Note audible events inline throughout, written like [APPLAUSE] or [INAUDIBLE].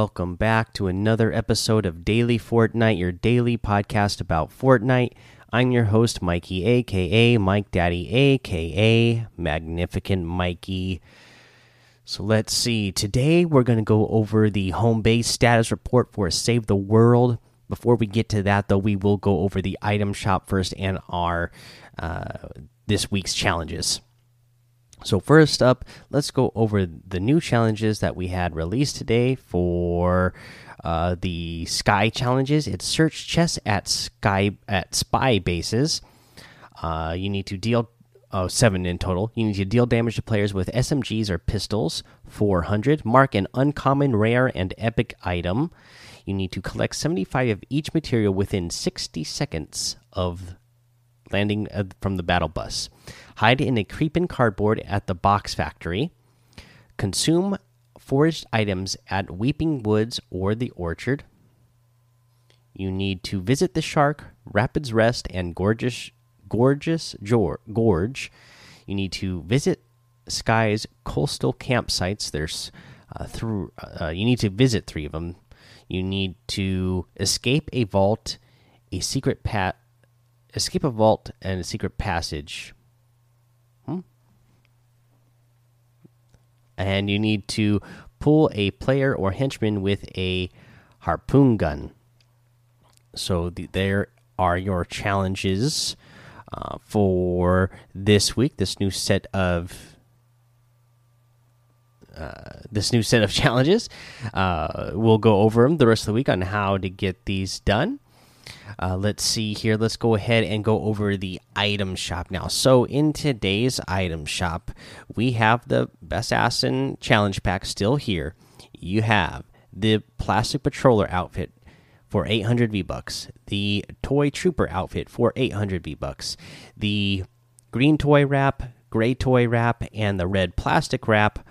Welcome back to another episode of Daily Fortnite, your daily podcast about Fortnite. I'm your host, Mikey, aka Mike Daddy, aka Magnificent Mikey. So let's see. Today we're going to go over the home base status report for Save the World. Before we get to that, though, we will go over the item shop first and our uh, this week's challenges. So first up, let's go over the new challenges that we had released today for uh, the Skye challenges. It's search chests at Sky at Spy bases. Uh, you need to deal oh, seven in total. You need to deal damage to players with SMGs or pistols. 400. Mark an uncommon, rare, and epic item. You need to collect 75 of each material within 60 seconds of landing uh, from the battle bus. Hide in a creeping cardboard at the box factory. Consume foraged items at Weeping Woods or the Orchard. You need to visit the Shark, Rapids Rest, and Gorgeous Gorgeous Gorge. You need to visit Skye's coastal campsites. There's uh, through. Uh, you need to visit three of them. You need to escape a vault, a secret pat, escape a vault, and a secret passage. and you need to pull a player or henchman with a harpoon gun. So the, there are your challenges uh, for this week. This new set of uh, this new set of [LAUGHS] challenges. Uh, we'll go over them the rest of the week on how to get these done. Uh, let's see here. Let's go ahead and go over the item shop now. So, in today's item shop, we have the Best Assassin Challenge Pack still here. You have the Plastic Patroller outfit for 800 V bucks, the Toy Trooper outfit for 800 V bucks, the green toy wrap, gray toy wrap, and the red plastic wrap.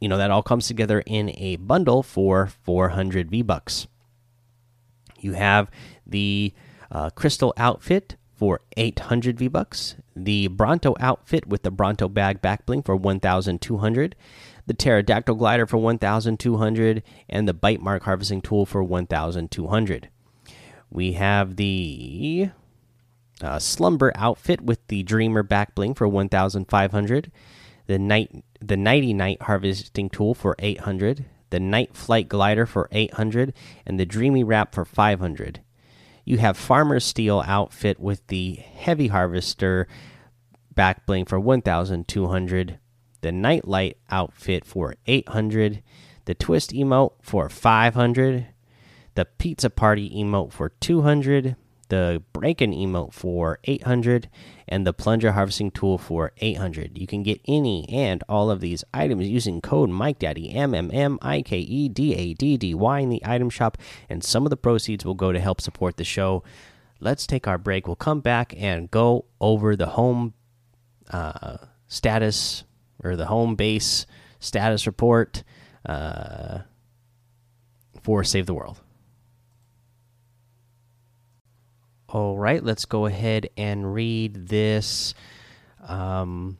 You know, that all comes together in a bundle for 400 V bucks. You have the uh, crystal outfit for 800 V bucks, the Bronto outfit with the Bronto bag back bling for 1,200, the pterodactyl glider for 1,200, and the bite mark harvesting tool for 1,200. We have the uh, slumber outfit with the dreamer back bling for 1,500, the night the nighty night harvesting tool for 800, the night flight glider for 800, and the dreamy wrap for 500. You have Farmer Steel outfit with the Heavy Harvester back bling for 1,200. The Nightlight outfit for 800. The Twist emote for 500. The Pizza Party emote for 200 the break-in emote for 800 and the plunger harvesting tool for 800 you can get any and all of these items using code mike daddy m m m i k e d a d d y in the item shop and some of the proceeds will go to help support the show. Let's take our break. We'll come back and go over the home uh, status or the home base status report uh, for save the world All right, let's go ahead and read this um,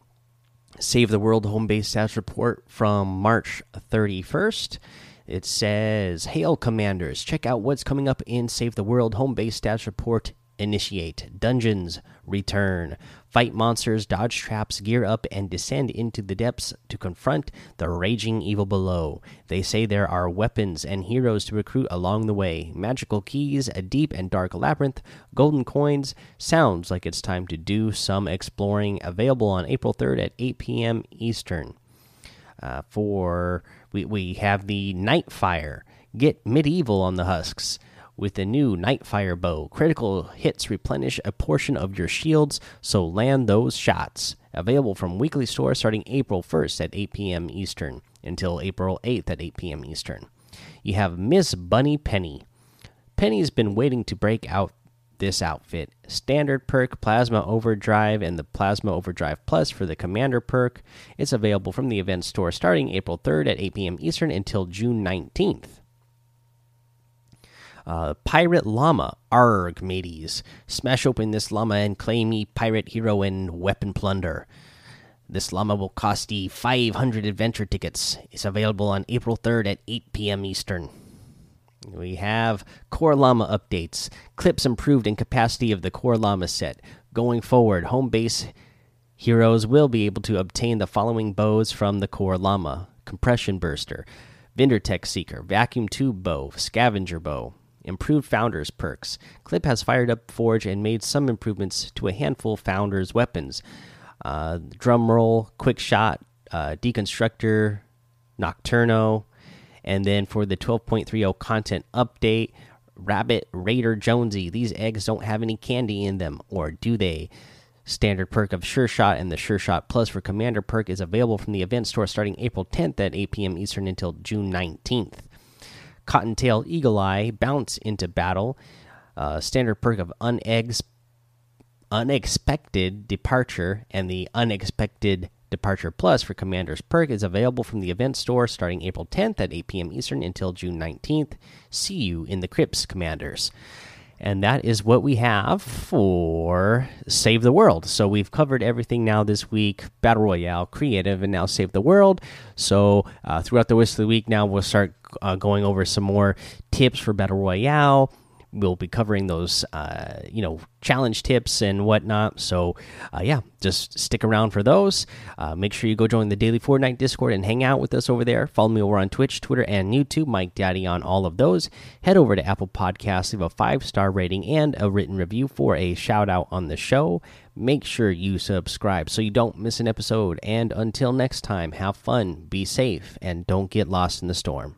Save the World Home Base Stats Report from March 31st. It says, Hail, Commanders. Check out what's coming up in Save the World Home Base Stats Report Initiate. Dungeons return. Fight monsters, dodge traps, gear up, and descend into the depths to confront the raging evil below. They say there are weapons and heroes to recruit along the way. Magical keys, a deep and dark labyrinth, golden coins. Sounds like it's time to do some exploring. Available on April 3rd at 8 p.m. Eastern. Uh, for we we have the Nightfire. Get medieval on the husks with the new Nightfire bow. Critical hits replenish a portion of your shields, so land those shots. Available from weekly store starting April 1st at 8 p.m. Eastern until April 8th at 8 p.m. Eastern. You have Miss Bunny Penny. Penny's been waiting to break out this outfit. Standard perk, Plasma Overdrive, and the Plasma Overdrive Plus for the Commander perk. It's available from the event store starting April 3rd at 8 p.m. Eastern until June 19th. Uh, pirate llama, arg, mateys. Smash open this llama and claim me pirate hero and weapon plunder. This llama will cost you 500 adventure tickets. It's available on April 3rd at 8 p.m. Eastern. We have Core Llama updates. Clips improved in capacity of the Core Llama set. Going forward, home base heroes will be able to obtain the following bows from the Core Llama Compression Burster, Vindertech Seeker, Vacuum Tube Bow, Scavenger Bow, improved Founders perks. Clip has fired up Forge and made some improvements to a handful of Founders weapons. Uh, drum roll, quick shot, uh, deconstructor, nocturno, and then for the 12.30 content update, Rabbit Raider Jonesy. These eggs don't have any candy in them, or do they? Standard perk of Sure Shot and the Sure Shot Plus for Commander perk is available from the event store starting April 10th at 8 p.m. Eastern until June 19th. Cottontail Eagle Eye bounce into battle. Uh, standard perk of Unexpected Departure and the Unexpected Departure Plus for Commander's Perk is available from the event store starting April 10th at 8 p.m. Eastern until June 19th. See you in the Crypts, Commanders. And that is what we have for Save the World. So we've covered everything now this week Battle Royale, Creative, and now Save the World. So uh, throughout the rest of the week, now we'll start uh, going over some more tips for Battle Royale we'll be covering those uh, you know challenge tips and whatnot. So uh, yeah just stick around for those. Uh, make sure you go join the daily fortnite discord and hang out with us over there. Follow me over on twitch twitter and youtube. Mike daddy on all of those. Head over to apple podcasts leave a five star rating and a written review for a shout out on the show. Make sure you subscribe so you don't miss an episode. And until next time have fun be safe and don't get lost in the storm